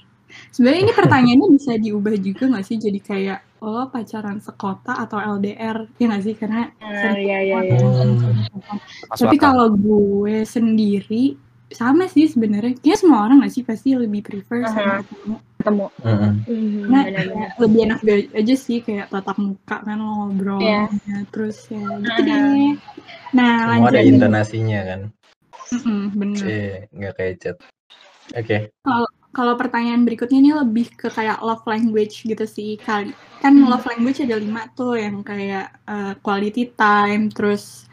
Sebenarnya ini pertanyaannya bisa diubah juga nggak sih jadi kayak lo pacaran sekota atau LDR ya nggak sih karena sering iya iya ketemu iya. Hmm. ketemu. Tapi kalau gue sendiri sama sih sebenarnya. Kayaknya semua orang nggak sih pasti lebih prefer sama Aha. ketemu. Ketemu. Mm-mm. Mhm, Nah, lebih enak aja sih kayak tatap muka kan lo ngobrol Iya. ya, terus ya gitu deh. Nah, semua lanjut ada intonasinya kan Mm-mm, bener. eh nggak kayak chat oke Kalau pertanyaan berikutnya ini lebih ke kayak love language gitu sih kali. Kan Hmm. love language ada lima tuh yang kayak uh, quality time, terus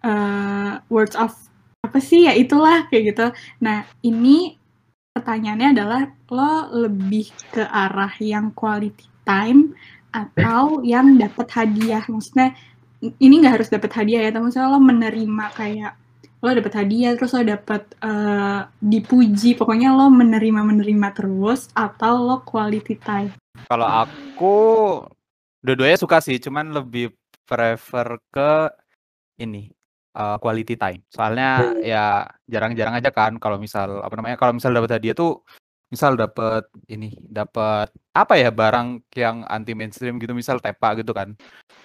uh, words of apa sih ya itulah kayak gitu. Nah ini pertanyaannya adalah lo lebih ke arah yang quality time atau yang dapat hadiah. Maksudnya ini nggak harus dapat hadiah ya, tapi misalnya lo menerima kayak lo dapet hadiah terus lo dapet eh, dipuji. Pokoknya lo menerima menerima terus atau lo quality time. Kalau aku dua-duanya suka sih, cuman lebih prefer ke ini eh, quality time. Soalnya ya jarang-jarang aja kan kalau misal apa namanya kalau misal dapat hadiah tuh misal dapat ini dapat apa ya barang yang anti mainstream gitu misal tepa gitu kan.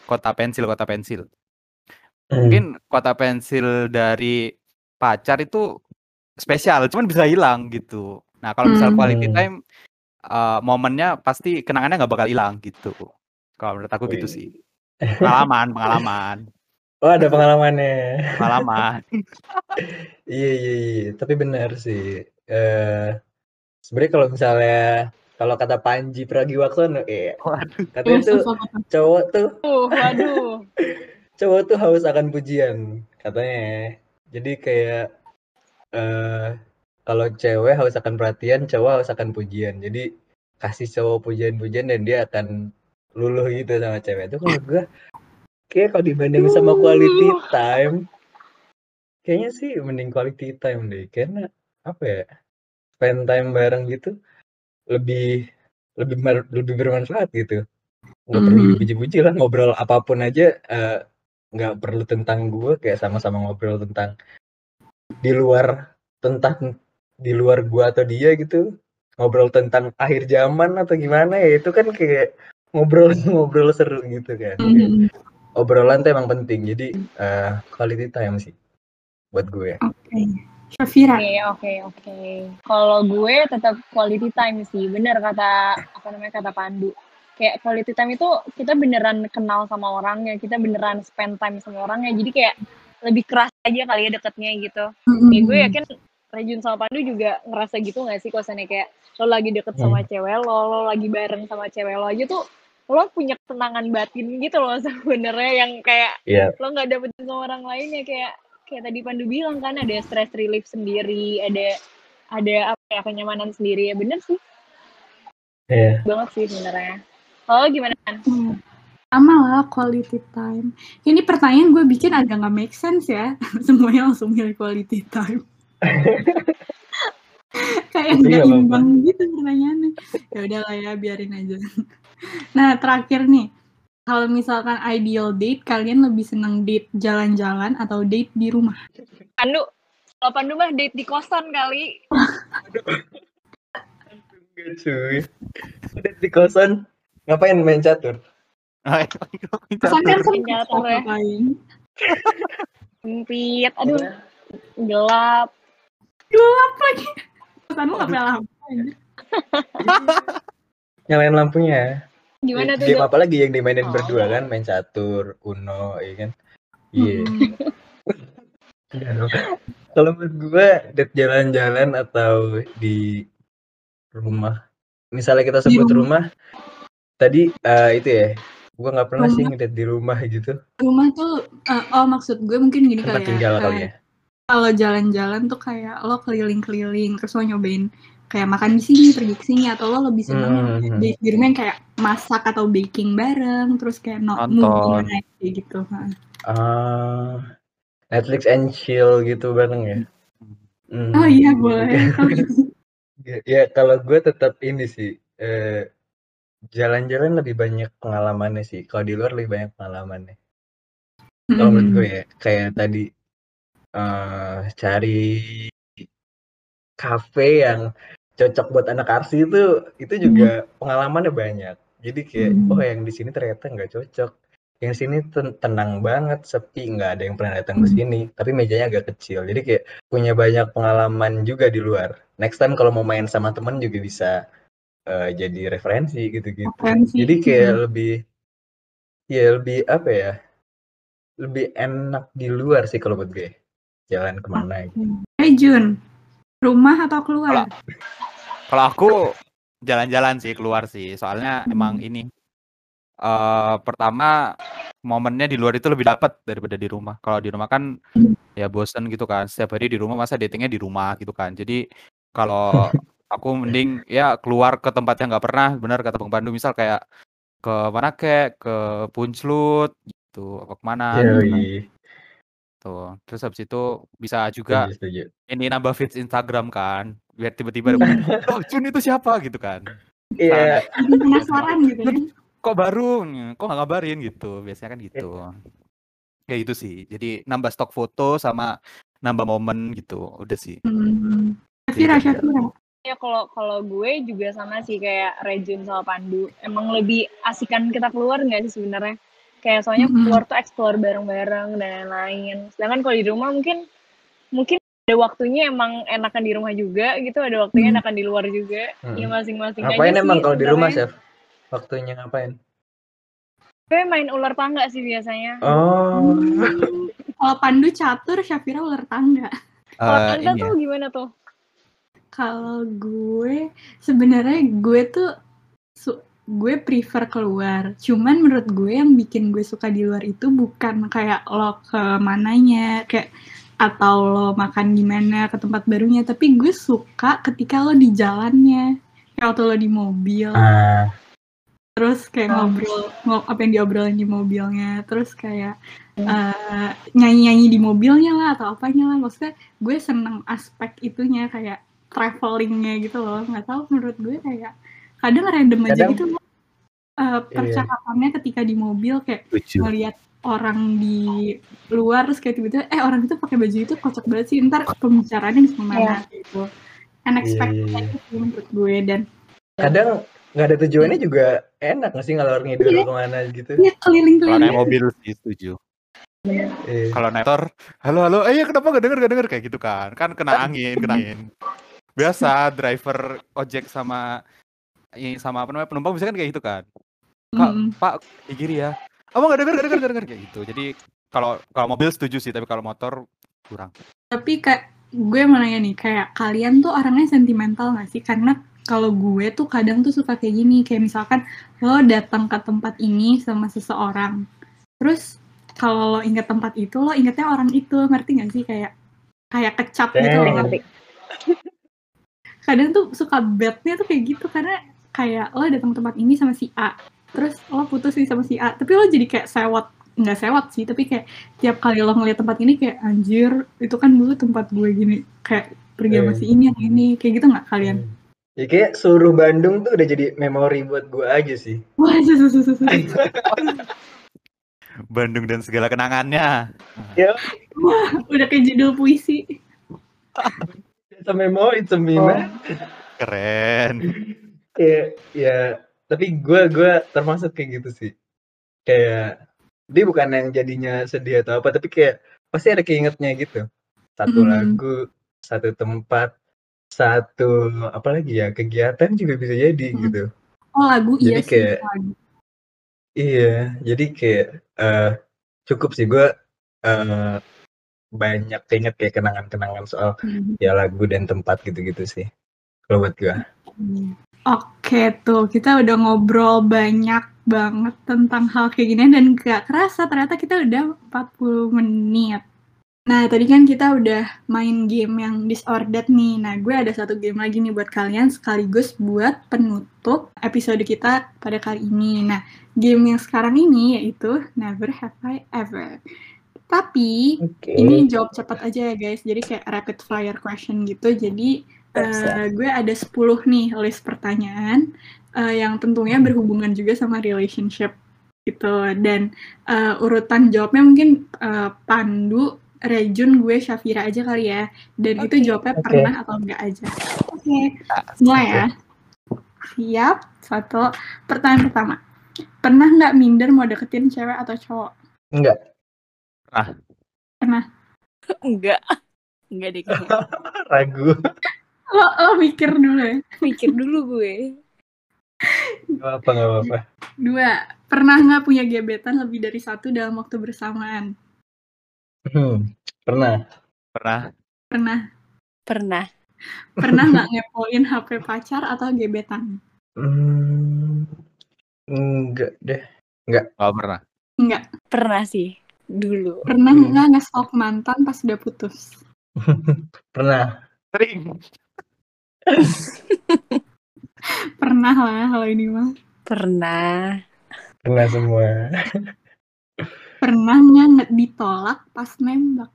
Kota pensil kota pensil mungkin kota pensil dari pacar itu spesial cuman bisa hilang gitu. Nah kalau misal Hmm. quality Hmm. time eh, momennya pasti kenangannya nggak bakal hilang gitu. Kalau menurut aku gitu sih. Pengalaman pengalaman. Oh ada pengalamannya. Pengalaman. Iya iya iya. Tapi benar sih eh sebenarnya kalau misalnya kalau kata Panji Pragiwaksono eh waduh. Katanya tuh cowok tuh Uh, waduh. cowok tuh haus akan pujian katanya. Jadi kayak eh kalau cewek haus akan perhatian cowok haus akan pujian. Jadi kasih cowok pujian-pujian dan dia akan luluh gitu sama cewek. Itu kalau gue kayak kalau dibanding sama quality time kayaknya sih mending quality time deh. Karena apa ya spend time bareng gitu lebih lebih lebih bermanfaat gitu. Nggak perlu Mhm. dipuji-puji lah ngobrol apa pun aja eh, nggak perlu tentang gue kayak sama-sama ngobrol tentang di luar tentang di luar gua atau dia gitu ngobrol tentang akhir zaman atau gimana ya itu kan kayak ngobrol ngobrol seru gitu kan Mhm. obrolan tuh emang penting jadi eh, quality time sih buat gue oke Shafira Oke, oke, oke. Kalau gue tetap quality time sih. Bener kata apa namanya kata Pandu. Kayak quality time itu kita beneran kenal sama orangnya, kita beneran spend time sama orangnya. Jadi kayak lebih keras aja kali ya deketnya gitu. Mhm. Ya, gue yakin Rejun sama Pandu juga ngerasa gitu gak sih kosannya kayak lo lagi deket sama cewek lo, lo lagi bareng sama cewek lo aja tuh lo punya ketenangan batin gitu loh sebenarnya yang kayak Iya. lo nggak dapetin sama orang lain ya kayak kayak tadi Pandu bilang kan ada stress relief sendiri, ada ada apa ya kenyamanan sendiri ya bener sih Iya. banget sih sebenarnya. Kalau lo gimana? Hmm. sama lah quality time. Ini pertanyaan gue bikin agak nggak make sense ya. Semuanya langsung milih quality time. Kayak Tapi nggak imbang gitu pertanyaannya. Ya udahlah ya biarin aja. Nah terakhir nih. Kalau misalkan ideal date kalian lebih seneng date jalan-jalan atau date di rumah? Pandu, kalau Pandu mah date di kosan kali. Enggak cuy. Udah di kosan ngapain main catur kosan kan sempit Catur ya. Sempit, aduh gelap. gelap lagi kosan lu nggak punya lampu aja nyalain lampunya Gimana tuh? game apa lagi yang dimainin Oh. berdua kan main catur uno ya kan iya Mm-mm. Enggak dong. Kalau menurut gue date jalan-jalan atau di rumah. Misalnya kita sebut rumah. rumah, tadi eh, itu ya. Gue nggak pernah sih Rumah. ngedate di rumah gitu. Rumah tuh eh, oh maksud gue mungkin gini Tempat kali ya. kali kayak ya. Kalau jalan-jalan tuh kayak lo keliling-keliling terus lo nyobain kayak makan di sini, pergi ke sini atau lo lebih seneng Hmm. di di rumah yang kayak masak atau baking bareng terus kayak no, Nonton. movie gitu. Ah, Netflix and chill gitu bareng ya. Hmm. Oh iya boleh. Kalau Ya, ya kalau gue tetap ini sih eh, jalan-jalan lebih banyak pengalamannya sih. Kalau di luar lebih banyak pengalamannya. Kalau menurut gue Hmm. ya kayak tadi eh cari kafe yang cocok buat anak arsi itu itu juga pengalamannya banyak. Jadi kayak Hmm. oh yang di sini ternyata nggak cocok. Yang sini ten- tenang banget, sepi, nggak ada yang pernah datang ke Hmm. sini. Tapi mejanya agak kecil. Jadi kayak punya banyak pengalaman juga di luar. Next time kalau mau main sama temen juga bisa eh, jadi referensi gitu-gitu. Referensi, Jadi kayak hmm. lebih ya lebih apa ya? Lebih enak di luar sih kalau buat gue. Jalan ke mana gitu. Eh Jun, rumah atau keluar? Kalau aku jalan-jalan sih keluar sih, soalnya emang ini eh pertama momennya di luar itu lebih dapat daripada di rumah. Kalau di rumah kan ya bosen gitu kan, setiap hari di rumah masa datingnya di rumah gitu kan. Jadi kalau aku mending ya keluar ke tempat yang nggak pernah, benar kata Bang Pandu, misal kayak ke mana kek, ke Punclut gitu, apa ke mana gitu kan. Yoi. Tuh. Terus habis itu bisa juga Setuju, setuju. ini nambah feeds Instagram kan, biar tiba-tiba ada oh Jun itu siapa gitu kan. Iya, penasaran gitu ya. kok baru kok nggak ngabarin gitu biasanya kan gitu kayak gitu sih jadi nambah stok foto sama nambah momen gitu udah sih Hmm. Syafira, Syafira. Ya kalau kalau gue juga sama sih kayak Rejun sama Pandu. Emang lebih asikan kita keluar nggak sih sebenarnya? Kayak soalnya Mm-mm. keluar tuh explore bareng-bareng dan lain-lain. Sedangkan kalau di rumah mungkin mungkin ada waktunya emang enakan di rumah juga gitu, ada waktunya Hmm. enakan di luar juga. Mm-mm. Ya masing-masing ngapain aja emang sih kalau di rumah. Chef? Waktunya ngapain? Gue main ular tangga sih biasanya. Oh, Kalau Pandu catur, Syafira ular tangga. Kalau Eh, Anda ini ya tuh gimana tuh? Kalau gue sebenarnya gue tuh su- gue prefer keluar. Cuman menurut gue yang bikin gue suka di luar itu bukan kayak lo ke mananya, kayak atau lo makan di mana ke tempat barunya, tapi gue suka ketika lo di jalannya. Kayak waktu lo di mobil, ah, terus kayak Oh. ngobrol ngo- apa yang diobrolin di mobilnya, terus kayak eh, nyanyi-nyanyi di mobilnya lah atau apanya lah. Maksudnya gue seneng aspek itunya kayak travelingnya gitu loh. Nggak tahu menurut gue kayak kadang random aja Kadang- gitu loh. Eh, percakapannya ketika di mobil kayak lucu ngelihat orang di luar terus kayak tiba-tiba eh orang itu pakai baju itu kocak banget sih ntar pembicaraannya bisa ke mana gitu unexpected Iya, iya, iya. aja sih menurut gue dan kadang nggak ada tujuannya juga enak nggak sih ngalor ngidul Iya. ke mana gitu? ya kalau keliling-keliling naik mobil sih setuju Iya. kalau naik motor halo halo eh ya kenapa gak denger gak denger kayak gitu kan kan kena angin kena angin biasa driver ojek sama ini sama apa namanya penumpang bisa kan kayak gitu kan Kak, Mm. Pak di kiri ya. Nggak denger, nggak denger, nggak denger kayak gitu. Jadi kalau kalau mobil setuju sih, tapi kalau motor kurang. Tapi kayak gue mau nanya nih, kayak kalian tuh orangnya sentimental gak sih? Karena kalau gue tuh kadang tuh suka kayak gini, kayak misalkan lo datang ke tempat ini sama seseorang, terus kalau lo inget tempat itu, lo ingetnya orang itu, ngerti gak sih? Kayak kayak kecap gitu Damn. loh. Ngerti. Kadang tuh suka bednya tuh kayak gitu, karena kayak lo datang tempat ini sama si A, terus lo putus nih sama si A, tapi lo jadi kayak sewot nggak sewot sih tapi kayak tiap kali lo ngeliat tempat ini kayak anjir itu kan dulu tempat gue gini kayak pergi sama Eh. si ini yang ini kayak gitu nggak kalian Ya kayak seluruh Bandung tuh udah jadi memori buat gue aja sih. wah susu susu susu Bandung dan segala kenangannya. wah udah kayak judul puisi It's a memory to me, Oh. man. Keren. Kayak ya, tapi gue gue termasuk kayak gitu sih. Kayak dia bukan yang jadinya sedih atau apa, tapi kayak pasti ada keingetnya gitu. Satu Hmm. lagu, satu tempat, satu apa lagi ya kegiatan juga bisa jadi Hmm. gitu. oh lagu Jadi iya sih kayak- lagu Iya, jadi kayak eh cukup sih gue eh banyak keinget kayak kenangan-kenangan soal Hmm. ya lagu dan tempat gitu-gitu sih. Kalau buat gue. Oke tuh, kita udah ngobrol banyak banget tentang hal kayak gini dan gak kerasa ternyata kita udah 40 menit. Nah, tadi kan kita udah main game yang disordered nih. Nah, gue ada satu game lagi nih buat kalian sekaligus buat penutup episode kita pada kali ini. Nah, game yang sekarang ini yaitu Never Have I Ever. Tapi Oke. ini jawab cepat aja ya guys. Jadi kayak rapid fire question gitu. Jadi eh, gue ada 10 nih list pertanyaan eh, yang tentunya berhubungan juga sama relationship gitu. Dan eh, urutan jawabnya mungkin eh, Pandu, Rejun, gue Syafira aja kali ya. Dan itu Oke. jawabnya Oke. pernah atau enggak aja. Oke, mulai ya. Siap. Satu. Pertanyaan pertama. Pernah nggak minder mau deketin cewek atau cowok? Enggak. Enggak. Enggak deh kayaknya. Ragu. Lo, lo mikir dulu ya. Mikir dulu gue. Gak apa gak apa. Dua, pernah nggak punya gebetan lebih dari satu dalam waktu bersamaan? Hmm, pernah. Pernah. Pernah. Pernah. Pernah nggak ngepoin HP pacar atau gebetan? Hmm, enggak deh. Oh, pernah. Enggak. Pernah sih. Dulu. Pernah Hmm. nggak nge-stalk mantan pas udah putus? Pernah. Sering. Pernah lah kalau ini mah. Pernah. Pernah semua. Pernah nggak nge- ditolak pas nembak?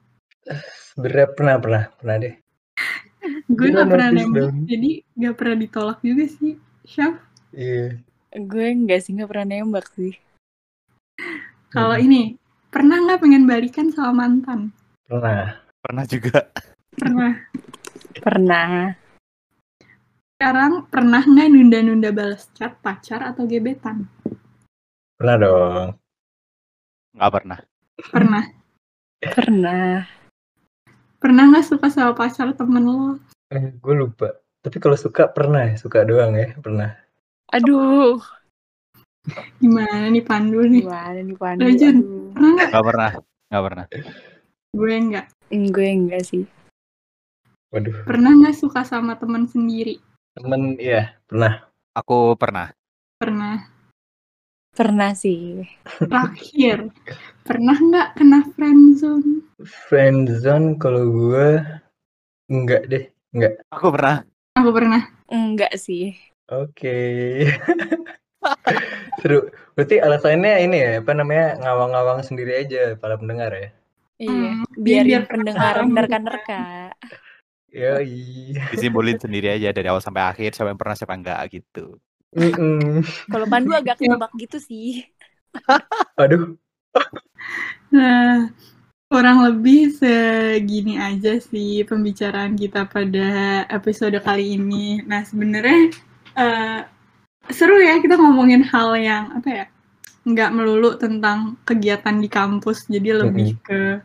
Sebenernya pernah, pernah. Pernah deh. Gue nggak pernah nembak, dong. jadi nggak pernah ditolak juga sih. Syaf, Iya. Gue enggak sih enggak pernah nembak sih. kalau Hmm, ini pernah nggak pengen balikan sama mantan? Pernah. Pernah juga. Pernah. Pernah. Sekarang pernah nggak nunda-nunda balas chat pacar atau gebetan? Pernah dong. Nggak pernah. Pernah. Pernah. Pernah nggak suka sama pacar temen lo? Eh, gue lupa. Tapi kalau suka pernah ya. Suka doang ya. Pernah. Aduh. Gimana nih Pandu nih? Gimana nih Pandu? Rajun. Aduh. Pernah nggak? Nggak pernah. Nggak pernah. Gue nggak. Hmm, Gue enggak sih. Waduh. Pernah nggak suka sama teman sendiri? Temen, iya. Pernah. Aku pernah. Pernah. Pernah sih. Terakhir, pernah nggak kena friendzone? Friendzone kalau gue enggak deh. Enggak. Aku pernah. Aku pernah. Enggak sih. Oke. Seru. Berarti alasannya ini ya, apa namanya, ngawang-ngawang sendiri aja para pendengar ya? Iya. Hmm, Biar, biar pendengar nerka-nerka. Yoi. Disimpulin sendiri aja dari awal sampai akhir. Siapa yang pernah, siapa enggak gitu. Kalau Pandu agak Iya. ketebak gitu sih. Aduh. Nah, kurang lebih segini aja sih pembicaraan kita pada episode kali ini. Nah, sebenarnya eh, seru ya kita ngomongin hal yang apa ya, nggak melulu tentang kegiatan di kampus, jadi lebih ke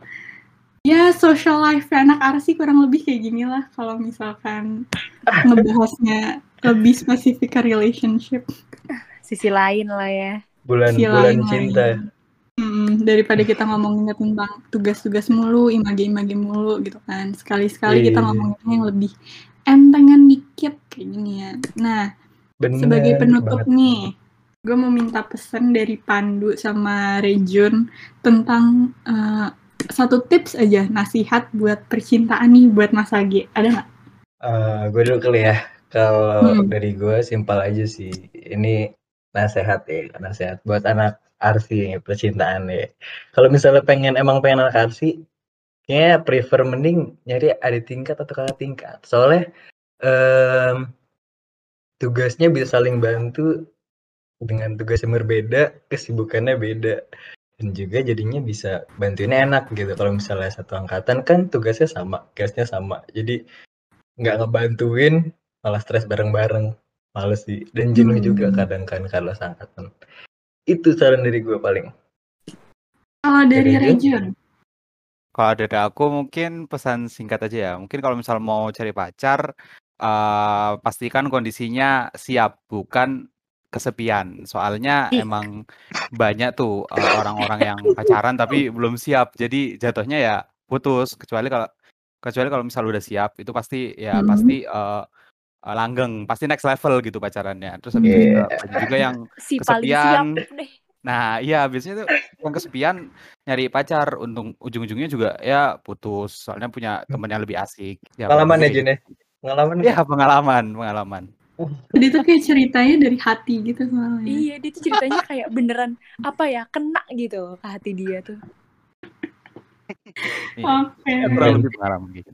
ya social life anak arsi kurang lebih kayak gini lah kalau misalkan ngebahasnya lebih spesifik ke relationship. Sisi lain lah ya. Bulan Sisi bulan lain cinta. lain. Mm, daripada kita ngomonginnya tentang tugas-tugas mulu, image-image mulu gitu kan. Sekali-sekali kita Iya. ngomonginnya yang lebih entengan dikit kayak gini ya. Nah, Bener sebagai penutup banget. nih, gue mau minta pesan dari Pandu sama Rejun tentang eh, satu tips aja nasihat buat percintaan nih buat Mas Age. Ada nggak? Eh, gue dulu kali ya. Kalau Hmm. dari gue simpel aja sih. Ini nasehat ya, nasehat buat anak arsi percintaan ya. Kalau misalnya pengen emang pengen anak arsi, kayaknya prefer mending nyari adik tingkat atau kakak tingkat. Soalnya em, tugasnya bisa saling bantu dengan tugas yang berbeda, kesibukannya beda. Dan juga jadinya bisa bantuinnya enak gitu. Kalau misalnya satu angkatan kan tugasnya sama, case-nya sama. Jadi nggak ngebantuin malah stres bareng-bareng males sih dan jenuh Hmm. juga kadang kan kalau seangkatan itu saran dari gue paling Kalau dari Rejun? Rejun, Kalau dari aku mungkin pesan singkat aja ya. Mungkin kalau misal mau cari pacar, eh, pastikan kondisinya siap, bukan kesepian. Soalnya Ih. emang banyak tuh eh, orang-orang yang pacaran tapi belum siap. Jadi jatuhnya ya putus kecuali kalau kecuali kalau misal udah siap itu pasti ya Mhm. pasti eh, eh, langgeng pasti next level gitu pacarannya terus habis itu Iya. juga banyak juga yang Si kesepian nah iya biasanya tuh yang kesepian nyari pacar untung ujung-ujungnya juga ya putus soalnya punya temen yang lebih asik ya Pengalaman ya Jun ya? Pengalaman ya pengalaman pengalaman Jadi tuh kayak ceritanya dari hati gitu soalnya. Iya, dia tuh ceritanya kayak beneran apa ya, kena gitu ke hati dia tuh. Iya. Oke. kurang lebih pengalaman gitu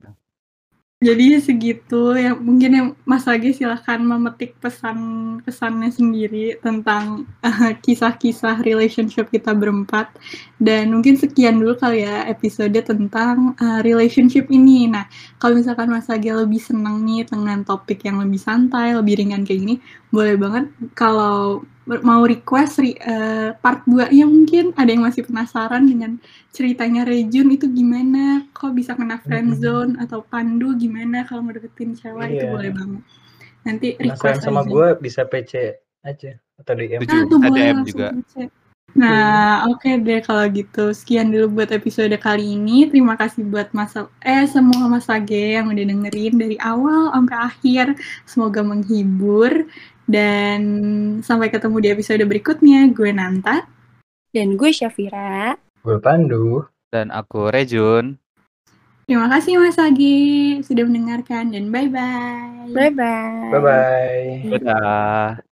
Jadi segitu ya mungkin yang Mas Agi silahkan memetik pesan pesannya sendiri tentang eh, kisah-kisah relationship kita berempat dan mungkin sekian dulu kali ya episode tentang eh, relationship ini. Nah kalau misalkan Mas Agi lebih seneng nih dengan topik yang lebih santai, lebih ringan kayak gini, boleh banget kalau mau request eh, part 2 nya mungkin ada yang masih penasaran dengan ceritanya Rejun itu gimana kok bisa kena friendzone atau Pandu gimana kalau ngedeketin cewek itu Iya. boleh banget nanti Penasaran request sama aja. gue bisa PC aja atau DM. Setuju. nah tuh Ada boleh DM langsung juga. cek. nah oke deh kalau gitu sekian dulu buat episode kali ini terima kasih buat Mas eh semua Mas Age yang udah dengerin dari awal sampai akhir semoga menghibur dan sampai ketemu di episode berikutnya gue Nanta Dan gue Syafira. Gue Pandu. dan aku Rejun Terima kasih Mas Agi sudah mendengarkan dan bye-bye. Bye-bye. Bye bye. dadah